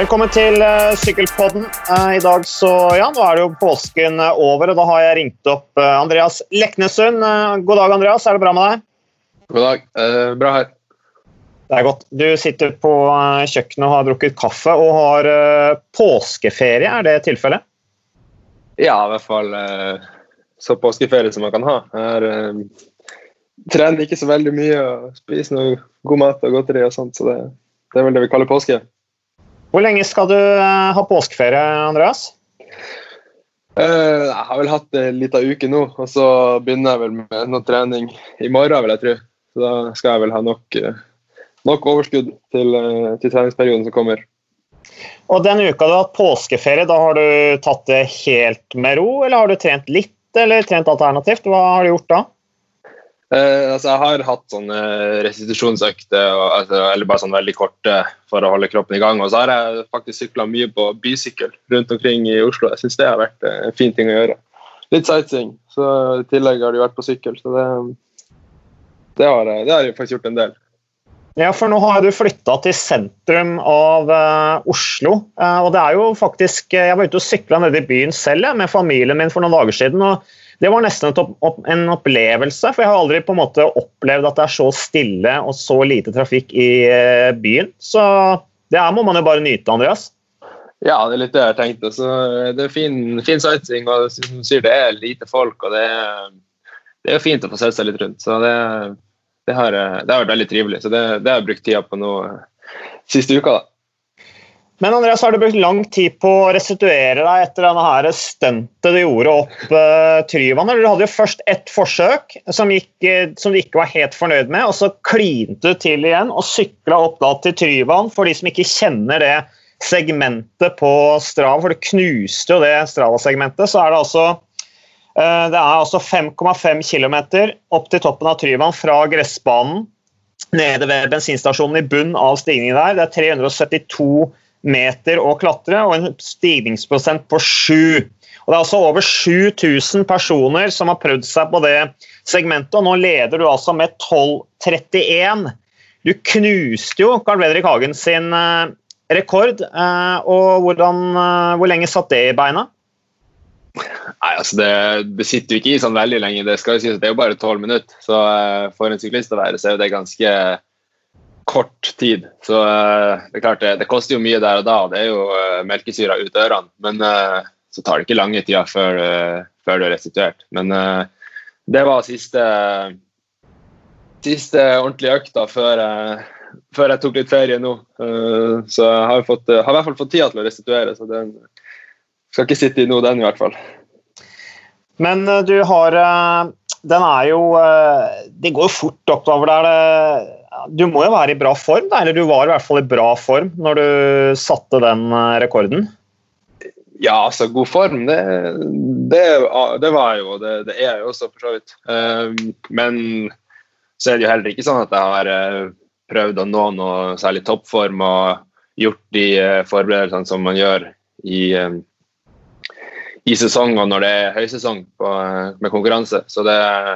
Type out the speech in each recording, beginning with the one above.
Velkommen til uh, Sykkelpodden. Uh, I dag så, ja, nå er det jo påsken uh, over, og da har jeg ringt opp Andreas Leknesund. god dag, Andreas. Er det bra med deg? God dag. bra her. Det er godt. Du sitter på kjøkkenet og har drukket kaffe og har påskeferie. Er det tilfellet? Ja, i hvert fall så påskeferie som man kan ha. Jeg trener ikke så veldig mye og spiser noe god mat og godteri og sånt, så det, det er vel det vi kaller påske. Hvor lenge skal du eh, ha påskeferie, Andreas? Uh, jeg har vel hatt en liten uke nå, og så begynner jeg vel med noe trening i morgen, vil jeg tro. Så da skal jeg vel ha nok, eh, nok overskudd til, til, treningsperioden som kommer. Og den uka du har hatt påskeferie, da har du tatt det helt med ro, eller har du trent litt, eller trent alternativt? Hva har du gjort da? Eh, altså jeg har hatt sånne restitusjonsøkter, altså, eller bare sånn veldig korte for å holde kroppen i gang. Og så har jeg faktisk sykla mye på bysykkel rundt omkring i Oslo. Jeg syns det har vært en fin ting å gjøre. Litt sightseeing. Så I tillegg har det vært på sykkel, så det, det, har, det har jeg faktisk gjort en del. Ja, for nå har du flytta til sentrum av uh, Oslo. Uh, og det er jo faktisk Jeg var ute og sykla nede i byen selv med familien min for noen dager siden. og det var nesten en opplevelse, for jeg har aldri på en måte opplevd at det er så stille og så lite trafikk i eh, byen. Så det her må man jo bare nyte, Andreas. Ja, det er litt det jeg tenkte. Så det er fin, fin sightseeing, og som sier, det er lite folk. og det er, det er fint å få sett seg litt rundt. Så det, det, har, det har vært veldig trivelig. Så det, det har jeg brukt tida på nå eh, siste uka. da. Men Andreas, har du brukt lang tid på å restituere deg etter denne stuntet du gjorde opp uh, Tryvann? Du hadde jo først ett forsøk som, gikk, uh, som, du ikke var helt fornøyd med, og så klinte du til igjen og sykla opp da til Tryvann. For de som ikke kjenner det segmentet på Strava, for du knuste jo det Strava-segmentet, så er det altså uh, det er altså 5,5 km opp til toppen av Tryvann fra gressbanen nede ved bensinstasjonen i bunn av stigningen der. Det er 372 meter å klatre og en stigningsprosent på 7. Og det er altså over 7000 personer som har prøvd seg på det segmentet, og nå leder du altså med 12,31. Du knuste jo Carl Fredrik Hagen sin eh, rekord. Eh, og hvordan, eh, hvor lenge satt det i beina? Nei, altså det, det, sitter jo ikke i sånn veldig lenge. Det skal jo sies at det er jo bare tolv minutter. Så for en syklist å være, så er det ganske kort tid. Så uh, det er klart det, det, koster jo mye der og da, og det er jo uh, melkesyra ut ørene. Men uh, så tar det ikke lange tida før, før du er restituert. Men det var siste, siste ordentlige økta før, før, jeg tok litt ferie nå. så jeg har, fått, har, i hvert fall fått tida til å restituere, så den skal ikke sitte i noe, den i hvert fall. Men du har Den er jo Det går jo fort oppover der du må jo være i bra form, da, eller du var i hvert fall i bra form når du satte den eh, rekorden? Ja, altså god form, det, det, det var jeg jo, det, det er jeg jo også for så vidt. Um, men så er det jo heller ikke sånn at jeg har uh, prøvd å nå noe særlig toppform og gjort de forberedelsene som man gjør i, i sesong og når det er høysesong på, med konkurranse. Så det er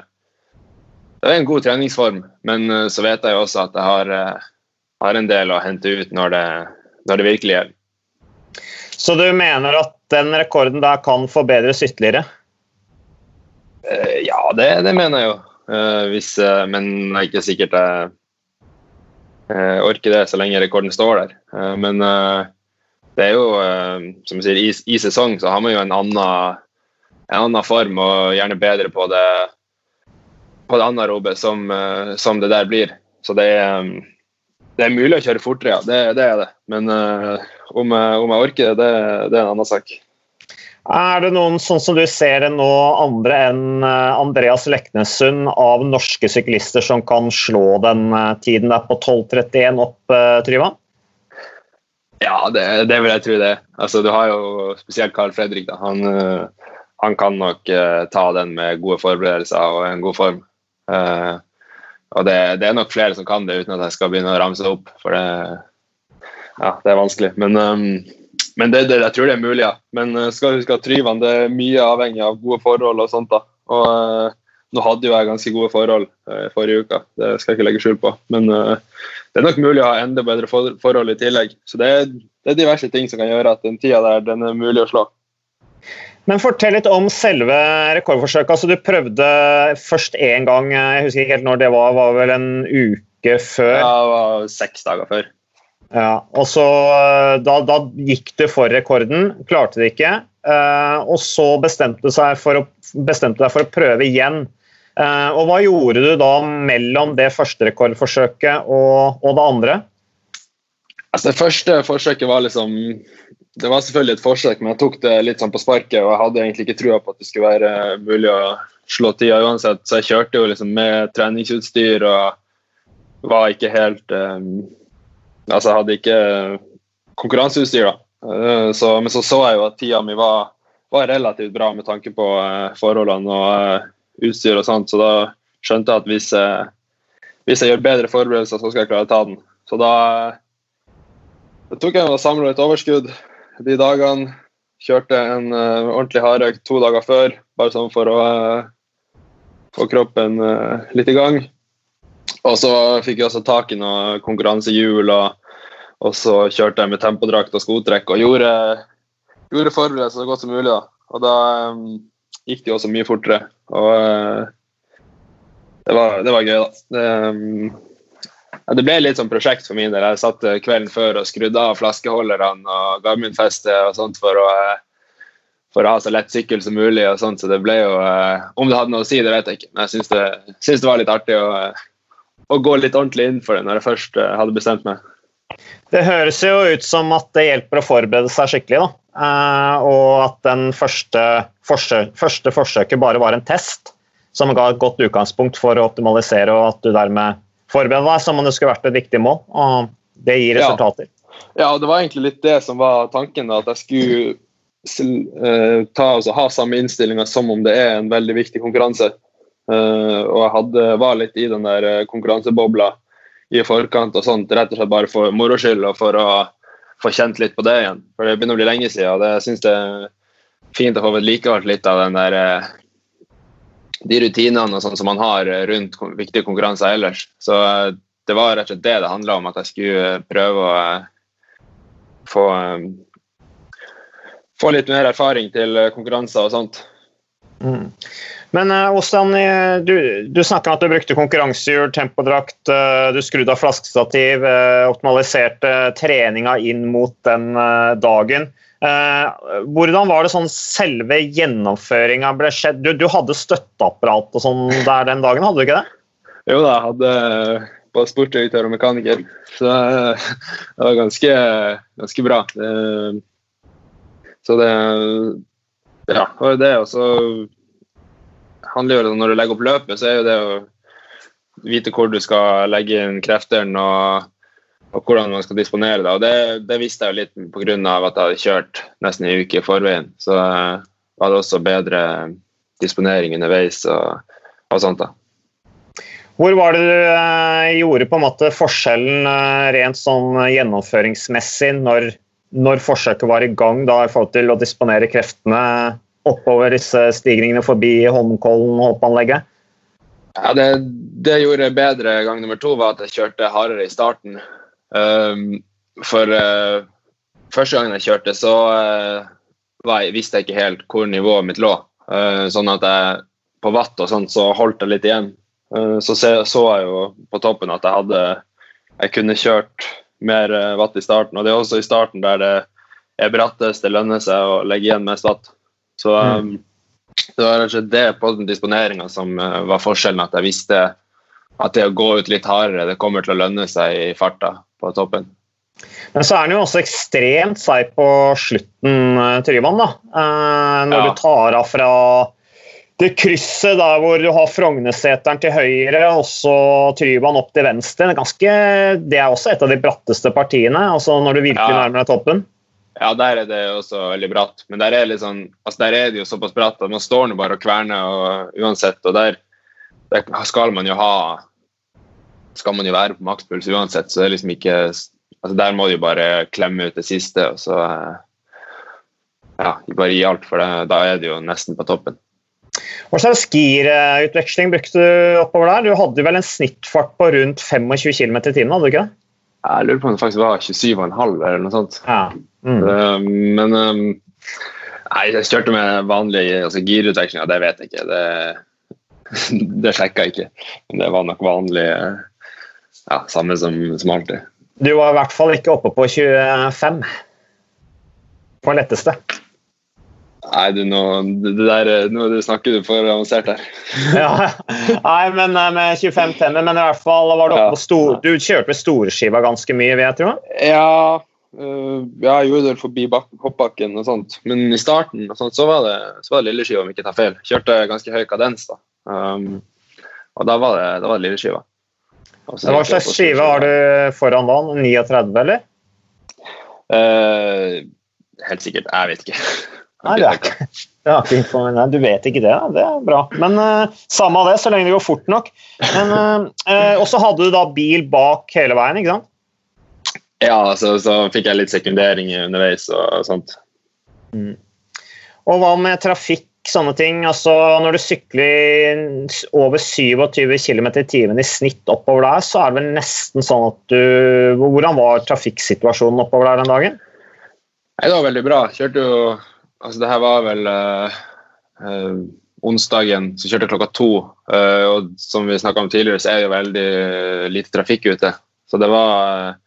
det er en god treningsform, men eh, så vet jeg også at jeg har, eh, har en del å hente ut når det, når det virkelig gjelder. Så du mener at den rekorden der kan forbedres ytterligere? Uh, ja, det, det, mener jeg jo. Hvis, men det er ikke sikkert jeg orker det så lenge rekorden står der. men det er jo, som du sier, i, i, sesong så har man jo en annen, en annen form og gjerne bedre på det på det anaerobe som, eh, som det der blir. Så det er, um, det er mulig å kjøre fortere, ja. Det, det er det. Men uh, om, om, jeg, orker det, det, er en annen sak. Er det noen sånn som du ser nå, andre enn eh, Andreas Leknessund av norske syklister som kan slå den tiden der på 12.31 opp, Tryvann? Ja, det, det, vil jeg tro det. Altså, du har jo spesielt Carl Fredrik. Han, han kan nok ta den med gode forberedelser og en god form. Uh, og det, det, er nok flere som kan det, uten at jeg skal begynne å ramse opp. For det, ja, det er vanskelig. Men, um, men det, det, jeg tror det er mulig, ja. Men uh, skal huske at Tryvann det er mye avhengig av gode forhold og sånt. da. Og uh, nå hadde jo jeg ganske gode forhold uh, forrige uka, det skal jeg ikke legge skjul på. Men det er nok mulig å ha enda bedre for forhold i tillegg. Så det er, det er, diverse ting som kan gjøre at den tida der den er mulig å slå. Men fortell litt om selve rekordforsøket. Altså, du prøvde først én gang, jeg husker ikke helt når det var, var vel en uke før? Ja, det var seks dager før. Ja, og så da, da gikk du for rekorden, klarte det ikke. Uh, og så bestemte du å, deg for å prøve igjen. Uh, og hva gjorde du da mellom det første rekordforsøket og, og, det andre? Altså Det første forsøket var liksom Det var selvfølgelig et forsøk, men jeg tok det litt sånn på sparket. Og jeg hadde egentlig ikke trua på at det skulle være mulig å slå tida uansett, så jeg kjørte jo liksom med treningsutstyr og var ikke helt um, Altså jeg hadde ikke konkurranseutstyr, da. Uh, så, men så så jeg jo at tida mi var, var relativt bra med tanke på uh, forholdene og uh, utstyr og sånt, så da skjønte jeg at hvis, hvis, jeg gjør bedre forberedelser, så skal jeg klare å ta den. Så da, da tok jeg og samla litt overskudd de dagene. Kjørte en ordentlig hardøkt to dager før, bare sånn for å få kroppen litt i gang. Og så fikk jeg også tak i noe konkurransehjul og og så kjørte jeg med tempodrakt og skotrekk og gjorde, gjorde forberedelser så godt som mulig. Da. Og da um, gikk det jo også mye fortere. Og uh, det, var, det, var, gøy, da. Det, um, ja, det, ble litt sånn prosjekt for min del. Jeg satt kvelden før og skrudde av flaskeholderne og Garmin-festet og sånt for å, uh, for å ha så lett sykkel som mulig. og sånt, så det ble jo, Om det hadde noe å si, det vet jeg ikke, men jeg syns det, det, var litt artig å, å, gå litt ordentlig inn for det når jeg først hadde bestemt meg. Det høres jo ut som at det hjelper å forberede seg skikkelig. Da. Eh, og at den første, forsøk, første, forsøket bare var en test som ga et godt utgangspunkt for å optimalisere, og at du dermed forbereder deg som om det skulle vært et viktig mål. Og det gir resultater. Ja, ja og det var egentlig litt det som var tanken. Da, at jeg skulle uh, ta, altså, ha samme innstillinga som om det er en veldig viktig konkurranse. Uh, og jeg hadde, var litt i den der konkurransebobla i forkant og sånt, rett og slett bare for moro skyld og for å få kjent litt på det igjen. For det begynner å bli lenge siden, og det syns det er fint å få vedlikeholdt litt av den der eh, de rutinene og sånn som man har rundt viktige konkurranser ellers. Så eh, det var rett og slett det det handla om, at jeg skulle prøve å eh, få få litt mer erfaring til konkurranser og sånt. Mm. Men Åstan, uh, du, du snakka om at du brukte konkurransehjul, tempodrakt, du skrudde av flaskestativ, optimaliserte treninga inn mot den dagen. Hvordan var det sånn selve gjennomføringa ble skjedd? Du, du hadde støtteapparat og sånn der den dagen, hadde du ikke det? Jo da, jeg hadde både sportsdirektør og mekaniker, så det var ganske, ganske bra. Så det Ja, og det også handler jo om Når du legger opp løpet, så er jo det å vite hvor du skal legge inn kreftene og, og hvordan man skal disponere det. Og det, det visste jeg jo litt pga. at jeg hadde kjørt nesten en uke i forveien. Så uh, var det også bedre disponering underveis og, og sånt. da. Hvor var det du uh, gjorde på en måte forskjellen uh, rent sånn gjennomføringsmessig når, når forsøket var i gang, da, i forhold til å disponere kreftene oppover disse stigningene forbi Holmenkollen hoppanlegget? Ja, det, det jeg gjorde bedre gang nummer to, var at jeg kjørte hardere i starten. Um, for uh, første gangen jeg kjørte, så uh, jeg, visste jeg ikke helt hvor nivået mitt lå. Uh, sånn at jeg på vatt og sånt så holdt jeg litt igjen. så så jeg jo på toppen at jeg hadde Jeg kunne kjørt mer vatt i starten. Og det er også i starten der det er brattest, det lønner seg å legge igjen mest vatt. Så mm. um, det var rett og slett det på den disponeringa som var forskjellen. At jeg visste at det å gå ut litt hardere, det kommer til å lønne seg i farta på toppen. Men så er han jo også ekstremt seig på slutten, uh, Tryvann. da. Uh, når ja. du tar av fra det krysset der hvor du har Frogneseteren til høyre og så Tryvann opp til venstre. Ganske, det er også et av de bratteste partiene, altså når du virkelig ja. nærmer deg toppen. Ja, der er det også veldig bratt. Men der er, sånn, altså der er det jo såpass bratt at man står nå bare og kverner og, uansett. Og der, der, skal man jo ha Skal man jo være på makspuls uansett, så det er liksom ikke altså Der må du bare klemme ut det siste, og så ja, bare gi alt, for det. Da er det jo nesten på toppen. Hva slags girutveksling brukte du oppover der? Du hadde vel en snittfart på rundt 25 km i timen? hadde du ikke det? Jeg lurer på om det faktisk var 27,5 eller noe sånt. Ja. Mm. Um, men um, nei, jeg kjørte med vanlig altså, girutveksling, det vet jeg ikke. Det, det sjekka jeg ikke. Men det var nok vanlig ja, samme som, som alltid. Du var i hvert fall ikke oppe på 25 på letteste. Nei, du, nå, det der, nå snakker du for avansert her. ja, nei, men eh, med 25 tenner, men i hvert fall var du oppe på stor, Du kjørte med storskiva ganske mye, vet du? Ja, uh, jeg gjorde det forbi hoppbakken og sånt. Men i starten sånt, så var det, så var det lilleskiva, om ikke tar feil. Kjørte ganske høy kadens, da. Um, og da var det, da var det lilleskiva. Hva slags skive har du foran da? 39, eller? Uh, helt sikkert. Jeg vet ikke. Nei, det er ikke, det er ikke Nei, du vet ikke det. Det er bra. Men uh, samme av det, så lenge det går fort nok. Men uh, Og så hadde du da bil bak hele veien, ikke sant? Ja, så, så fikk jeg litt sekundering underveis og sånt. Mm. Og hva med trafikk, sånne ting? Altså, når du sykler over 27 km i timen i snitt oppover der, så er det vel nesten sånn at du Hvordan var trafikksituasjonen oppover der den dagen? Nei, Det var veldig bra. Kjørte jo Altså, det her var vel øh, øh, onsdagen, så kjørte klokka to. Øh, og som vi snakka om tidligere, så er det jo veldig lite trafikk ute. Så det var,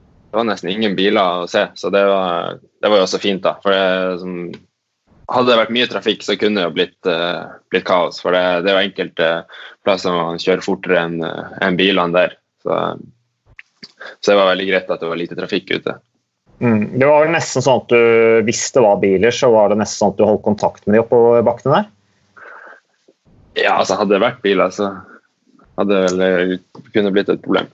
det var nesten ingen biler å se. Så det var, det var jo også fint, da. For det, som, hadde det vært mye trafikk, så kunne det jo blitt, blitt kaos. For det, det, er jo enkelte plasser man kjører fortere enn en bilene der. Så, så det var veldig greit at det var lite trafikk ute. Mm. Det var vel nesten sånn at du, Hvis det var biler, så var det nesten sånn at du holdt kontakt med de oppå bakkene der? Ja, altså hadde det vært biler, så hadde det vel kunne blitt et problem.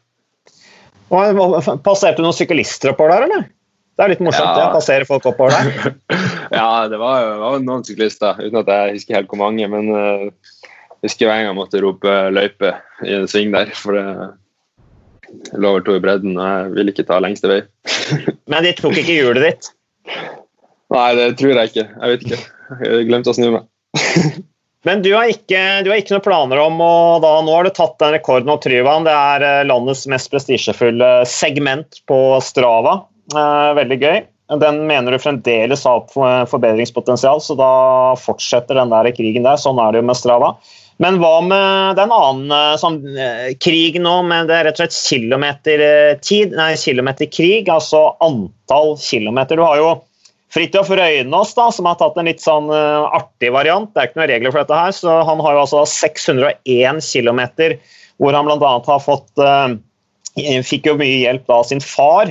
Passerte du noen syklister oppover der, eller? Det er litt morsomt ja. det, passere folk oppover der. ja, det var jo noen syklister, uten at jeg husker helt hvor mange. Men uh, jeg husker hver gang jeg måtte rope løype i en sving der. For det, lå over to i bredden, og jeg ville ikke ta lengste vei. Men de tok ikke hjulet ditt? Nei, det tror jeg ikke. Jeg vet ikke. Jeg glemte å snu meg. Men du har, ikke, du har ikke noen planer om å da, Nå har du tatt den rekorden av Tryvann. Det er eh, landets mest prestisjefulle segment på Strava. Eh, veldig gøy. Den mener du fremdeles har forbedringspotensial, så da fortsetter den der krigen der. Sånn er det jo med Strava. Men hva med den annen sånn, krig nå, med det er rett og slett kilometertid? Nei, kilometerkrig, altså antall kilometer. Du har jo Fridtjof Røynås, da, som har tatt en litt sånn artig variant. Det er ikke noen regler for dette her, så han har jo altså 601 km, hvor han bl.a. har fått Fikk jo mye hjelp av sin far.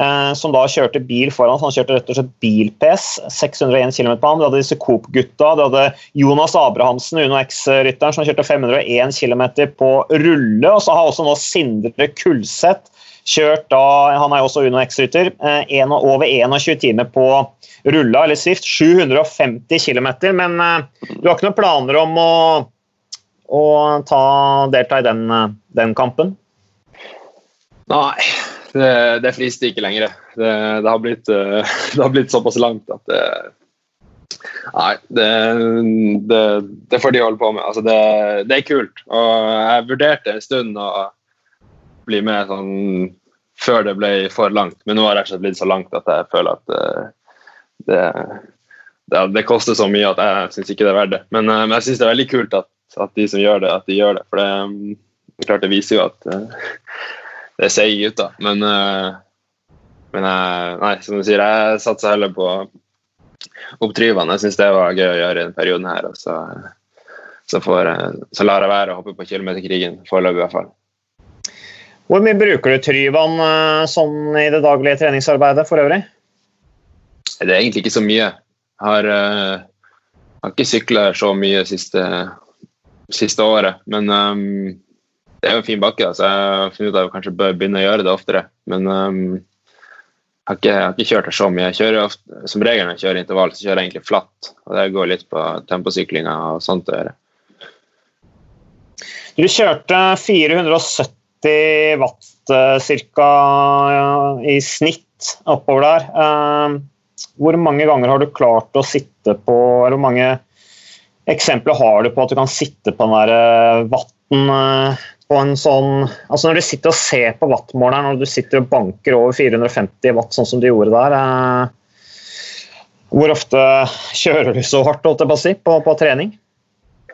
Eh, som da kjørte bil foran. Så han kjørte rett og slett bil-PS. 601 km på ham. Du hadde disse Coop-gutta. Du hadde Jonas Abrahamsen, Uno X-rytteren, som kjørte 501 km på rulle. Og så har også nå Sindre Kulseth kjørt da Han er jo også Uno X-rytter. Eh, over 21 timer på rulla eller Swift. 750 km. Men eh, du har ikke noen planer om å, å ta, delta i den, den kampen? Nei, det, det frister ikke lenger. Det, det, har blitt, eh, det, har blitt, såpass langt at det Nei, det, får de holde på med. Altså det, er kult. Og jeg vurderte en stund å bli med sånn før det ble for langt, men nå har det blitt så langt at jeg føler at eh, det, det, det koster så mye at jeg syns ikke det er verdt det. Men, eh, men jeg syns det er veldig kult at, at, de som gjør det, at de gjør det. For det, klart det viser jo at det er ut, da. Men, uh, men uh, nei, som du sier, jeg satser heller på oppdrivene. Jeg syns det var gøy å gjøre i denne perioden her. Og så, så, får, så lar jeg være å hoppe på kilometerkrigen foreløpig, i hvert fall. Hvor mye bruker du Tryvann eh, sånn i det daglige treningsarbeidet for øvrig? Det er egentlig ikke så mye. Jeg har, uh, har ikke sykla så mye siste, siste året. Men um, det er jo en fin bakke, så jeg har funnet ut at jeg kanskje bør begynne å gjøre det oftere. Men um, jeg, har ikke, jeg, har ikke, kjørt det så mye. Jeg kjører ofte, som regel når jeg kjører intervall, så kjører jeg egentlig flatt. Og det går litt på temposyklinga og sånt å gjøre. Du kjørte 470 watt ca. i snitt oppover der. Ehm, hvor mange ganger har du klart å sitte på Eller hvor mange eksempler har du på at du kan sitte på den der vatten på en sånn Altså når du sitter og ser på wattmåleren og du sitter og banker over 450 watt, sånn som du gjorde der Hvor ofte kjører du så hardt holdt jeg på, å si, på, på trening?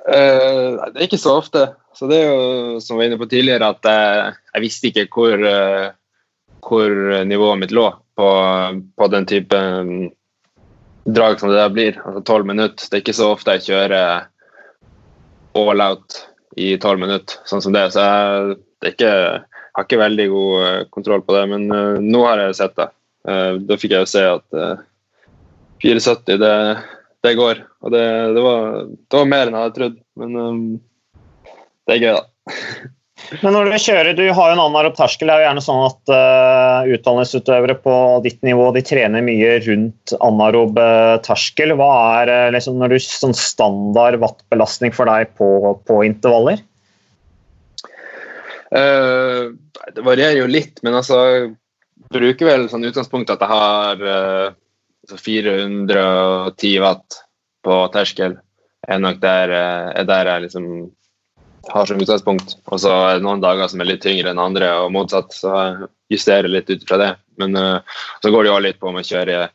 Uh, det er ikke så ofte. Så det er jo som vi var inne på tidligere, at jeg, jeg visste ikke hvor, uh, hvor nivået mitt lå på, på, den type drag som det der blir. Altså tolv minutter. Det er ikke så ofte jeg kjører all out i tolv minutter, sånn som det. Så jeg, det ikke, har ikke veldig god uh, kontroll på det, men nå har jeg sett det. da fikk jeg jo se at 74, det det går. Og det, det, var, det, var, mer enn jeg hadde trodd. Men um, det er gøy, da. Men når du kjører, du har jo en annen terskel. Det er jo gjerne sånn at uh, utdannelsesutøvere på ditt nivå de trener mye rundt anarob uh, terskel. Hva er uh, liksom, når du, sånn standard wattbelastning for deg på, på intervaller? Uh, det varierer jo litt, men altså bruker vel sånn utgangspunkt at jeg har 410 watt på terskel er nok der, eh, er der jeg liksom har som utgangspunkt. Og så er det noen dager som er litt tyngre enn andre, og motsatt. Så jeg justerer litt ut fra det. Men uh, så går det jo litt på om jeg kjører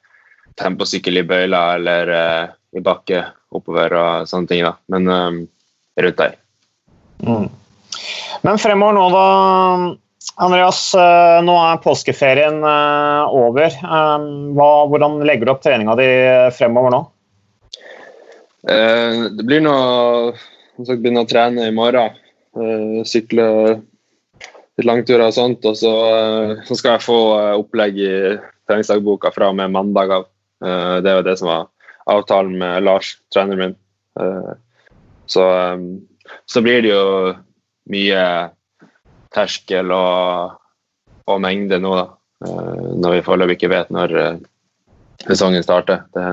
temposykkel i bøyler eller uh, i bakke oppover og sånne ting. da. Men um, rundt der. Mm. Men fremover nå, da, Andreas, eh, nå er påskeferien eh, over. Eh, hva, hvordan legger du opp treninga di fremover nå? Det blir noe sagt, begynne å trene i morgen. Sykle litt langturer og sånt. Og så, så, skal jeg få opplegg i treningsdagboka fra og med mandag av. Det er jo det som var avtalen med Lars, treneren min. Så, så blir det jo mye terskel og, og mengde nå, da. Eh, når vi foreløpig ikke vet når eh, sesongen starter. Det,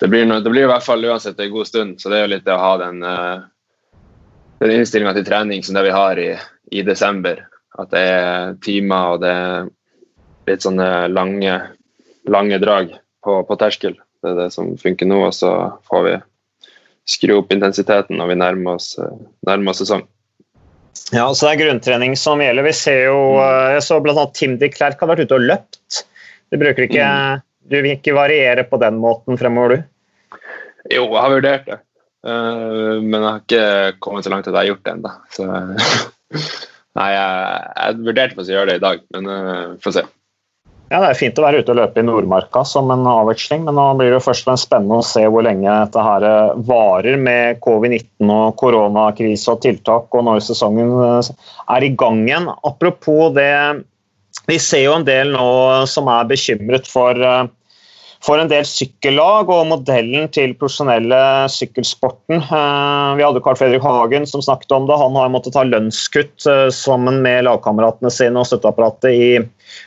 det, blir noe, det, blir i hvert fall uansett en god stund, så det er jo litt det å ha den, eh, den innstillinga til trening som det vi har i, i, desember. At det er timer og det er litt sånne lange, lange drag på, på terskel. Det er det som funker nå, og så får vi skru opp intensiteten når vi nærmer oss, nærmer oss sesong. Ja, så det er grunntrening som gjelder. Vi ser jo, mm. eh, jeg så bl.a. Tim de Klerk har vært ute og løpt. De bruker ikke, mm. Du vil ikke variere på den måten fremover, du? Jo, jeg har vurdert det. Uh, men jeg har ikke kommet så langt at jeg har gjort det ennå. Nei, jeg, jeg vurderte faktisk å gjøre det i dag, men uh, får se. Ja, Det er fint å være ute og løpe i Nordmarka som en avveksling, men nå blir det jo først og fremst spennende å se hvor lenge dette her eh, varer med covid-19 og koronakrise og tiltak, og når sesongen eh, er i gang igjen. Apropos det, vi ser jo en del nå som er bekymret for eh, for en del sykkellag og modellen til profesjonelle sykkelsporten. Vi hadde Carl Fredrik Hagen som snakket om det. Han har måttet ta lønnskutt sammen med lagkameratene sine og støtteapparatet i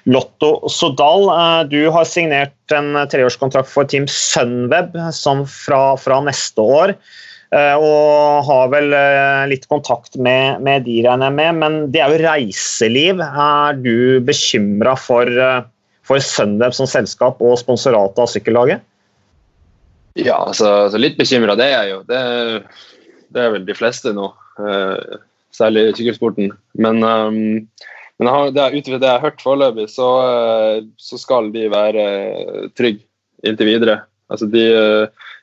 Lotto Sodal, eh, du har signert en treårskontrakt for Team Sunweb fra, fra, neste år. Eh, og har vel eh, litt kontakt med, med de, regner jeg med. Men det er jo reiseliv. Er du bekymra for, for Sunweb som selskap og sponsoratet av sykkellaget? Ja, altså, altså litt bekymra det er jeg jo. Det, det, er vel de fleste nå. Særlig i sykkelsporten. Men um, men ut det, det jeg har hørt foreløpig, så, eh, så, skal de være trygge inntil videre. Altså de,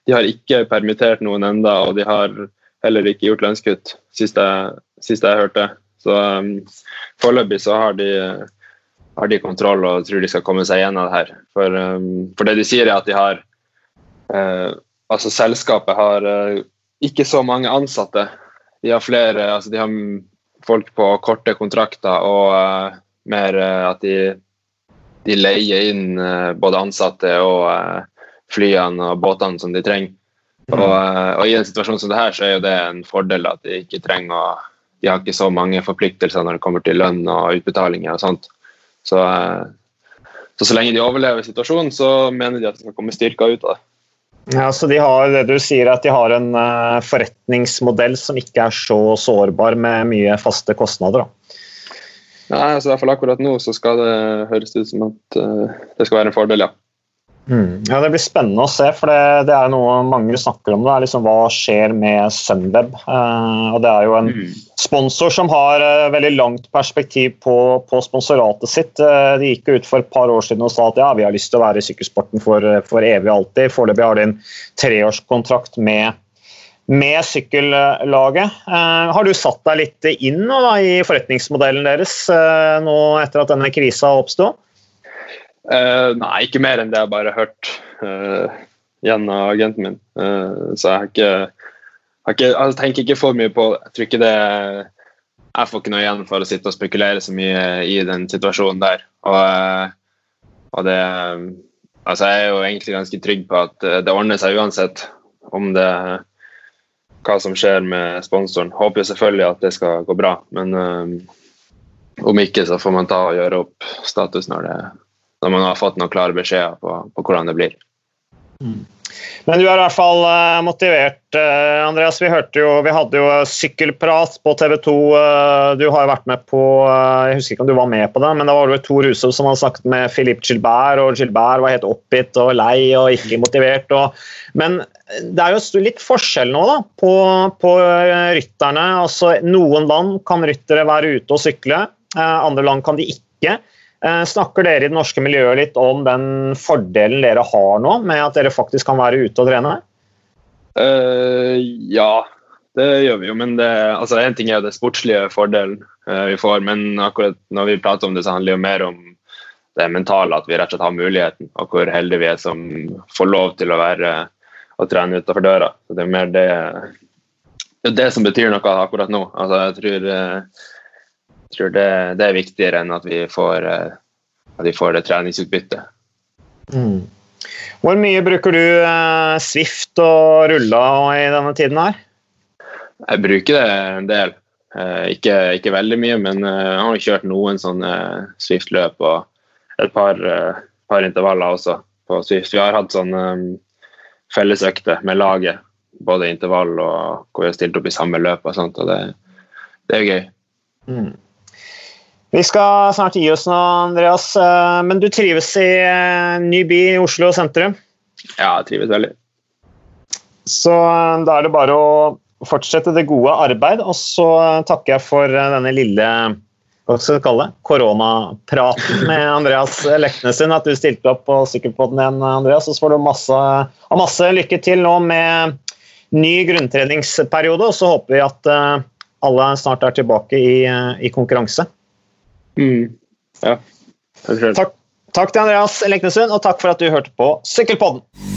de, har ikke permittert noen enda, og de har heller ikke gjort lønnskutt, sist jeg, sist jeg hørte. Så um, foreløpig så har de, har de, kontroll og tror de skal komme seg gjennom det her. For, um, for det de sier, er at de har uh, Altså selskapet har uh, ikke så mange ansatte. De har flere altså de har folk på korte kontrakter og uh, mer at de, de, leier inn både ansatte og flyene og båtene som de trenger. Mm. Og, og, I en situasjon som det her, så er jo det en fordel at de ikke trenger å De har ikke så mange forpliktelser når det kommer til lønn og utbetalinger og sånt. Så, så, så lenge de overlever situasjonen, så mener de at de skal komme styrka ut av det. Ja, så de har det du sier at de har en uh, forretningsmodell som ikke er så sårbar med mye faste kostnader? da. Nei, altså i hvert fall akkurat nå så skal det høres ut som at uh, det skal være en fordel, ja. Mm. Ja, Det blir spennende å se, for det, det, er noe mange snakker om. det er liksom Hva skjer med Sunweb? Eh, og Det er jo en mm. sponsor som har eh, veldig langt perspektiv på, på, sponsoratet sitt. Eh, de gikk jo ut for et par år siden og sa at ja, vi har lyst til å være i sykkelsporten for, for evig og alltid. Foreløpig har de en treårskontrakt med, med sykkellaget. Eh, har du satt deg litt inn nå, da, i forretningsmodellen deres eh, nå etter at denne krisa oppsto? Uh, nei, ikke mer enn det jeg bare har hørt uh, gjennom agenten min. Uh, så jeg har ikke, har ikke Jeg tenker ikke for mye på Jeg tror ikke det Jeg får ikke noe igjen for å sitte og spekulere så mye i den situasjonen der. Og, og det Altså, jeg er jo egentlig ganske trygg på at det ordner seg uansett om det hva som skjer med sponsoren. Håper jo selvfølgelig at det skal gå bra, men om ikke så får man ta og gjøre opp status når det når man har fått noen klare beskjeder på, på hvordan det blir. Mm. Men du er i hvert fall uh, motivert, uh, Andreas. Vi jo, vi hadde jo sykkelprat på TV 2. Uh, eh, du har jo vært med på Jeg husker ikke om du var med på det, men det var vel Tor Husov som hadde snakket med Philippe Gilbert, og Gilbert var helt oppgitt og lei og ikke motivert. Og, men det er jo litt forskjell nå da, på, på rytterne. Altså, noen land kan ryttere være ute og sykle, andre land kan de ikke. Eh, snakker dere i det norske miljøet litt om den fordelen dere har nå, med at dere faktisk kan være ute og trene? Uh, ja, det gjør vi jo. Men det, altså, ting er jo det sportslige fordelen uh, vi får, men akkurat når vi prater om det, så handler det jo mer om det mentale, at vi rett og slett har muligheten, og hvor heldige vi er som får lov til å være og trene utenfor døra. Så det er mer det, det, er det som betyr noe akkurat nå. Altså, jeg tror uh, jeg tror det, det, er viktigere enn at vi får, eh, at vi får det treningsutbyttet. Mm. Hvor mye bruker du eh, Swift og rulla i denne tiden her? Jeg bruker det en del. Eh, ikke, ikke, veldig mye, men eh, jeg har kjørt noen sånne Swift-løp og et par, eh, par, intervaller også på Swift. Vi har hatt sånne um, fellesøkter med laget, både intervall og hvor vi har stilt opp i samme løp og sånt, og det, det er gøy. Mm. Vi skal snart gi oss nå, Andreas. Eh, men du trives i eh, ny by i Oslo sentrum? Ja, jeg trives veldig. Så eh, da er det bare å fortsette det gode arbeid, og så takker jeg for denne lille hva skal vi kalle det, koronapraten med Andreas Leknesen. At du stilte opp på Sykkelpodden igjen, Andreas. Og så får du masse, masse lykke til nå med ny grunntreningsperiode, og så håper vi at alle snart er tilbake i, i konkurranse. Mm. Ja. Takk, takk, til Andreas Leknesund, og takk for at du hørte på Sykkelpodden.